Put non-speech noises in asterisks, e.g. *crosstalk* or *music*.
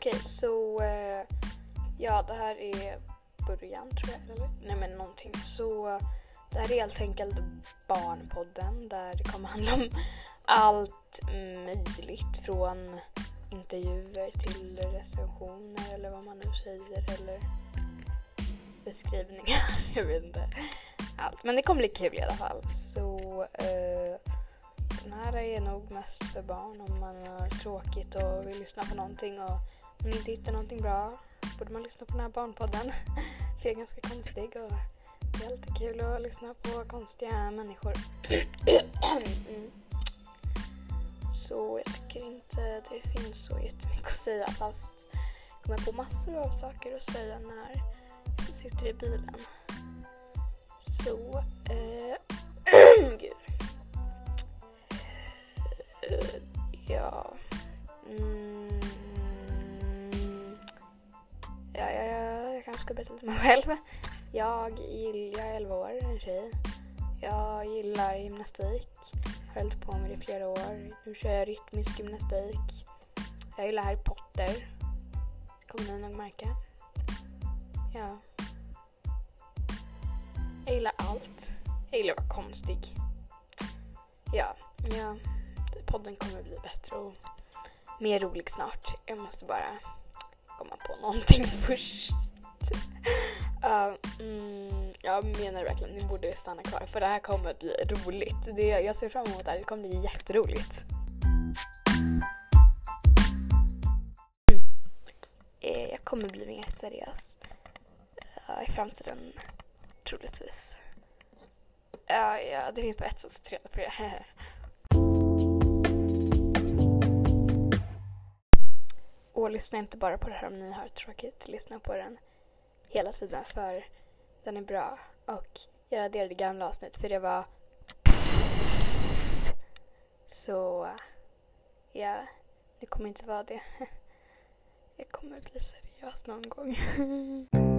Okej, så eh, ja, det här är början tror jag, eller? Nej men någonting. Så det här är helt enkelt Barnpodden där det kommer handla om allt möjligt från intervjuer till recensioner eller vad man nu säger eller beskrivningar. *laughs* jag vet inte. Allt. Men det kommer bli kul i alla fall. Så eh, den här är nog mest för barn om man har tråkigt och vill lyssna på någonting och om ni inte hittar någonting bra borde man lyssna på den här barnpodden. *laughs* för jag är ganska konstig och det är alltid kul att lyssna på konstiga människor. mm. *clears throat* Så jag tycker inte det finns så jättemycket att säga fast jag kommer på massor av saker att säga när jag sitter i bilen. Så, ska berätta lite om mig själv. Jag, gill, jag är 11 år, en tjej. Jag gillar gymnastik. Har hållit på med det i flera år. Nu kör jag rytmisk gymnastik. Jag gillar Harry Potter. Det kommer ni nog märka. Ja. Jag gillar allt. Jag gillar att vara konstig. Ja, ja. Podden kommer bli bättre och mer rolig snart. Jag måste bara komma på någonting *laughs* först. *laughs* Uh, mm, jag menar verkligen, ni borde stanna kvar för det här kommer bli roligt. Det, jag ser fram emot det här, det kommer bli jätteroligt. Mm. Eh, jag kommer bli mer seriös uh, i framtiden, troligtvis. Ja, uh, ja, det finns bara ett sätt att träna på det. *laughs* Och lyssna inte bara på det här om ni har tråkigt. Lyssna på den hela tiden för den är bra. Och jag raderade gamla avsnitt för det var Så ja, det kommer inte vara det. *laughs* Jag kommer bli seriös någon gång. *laughs*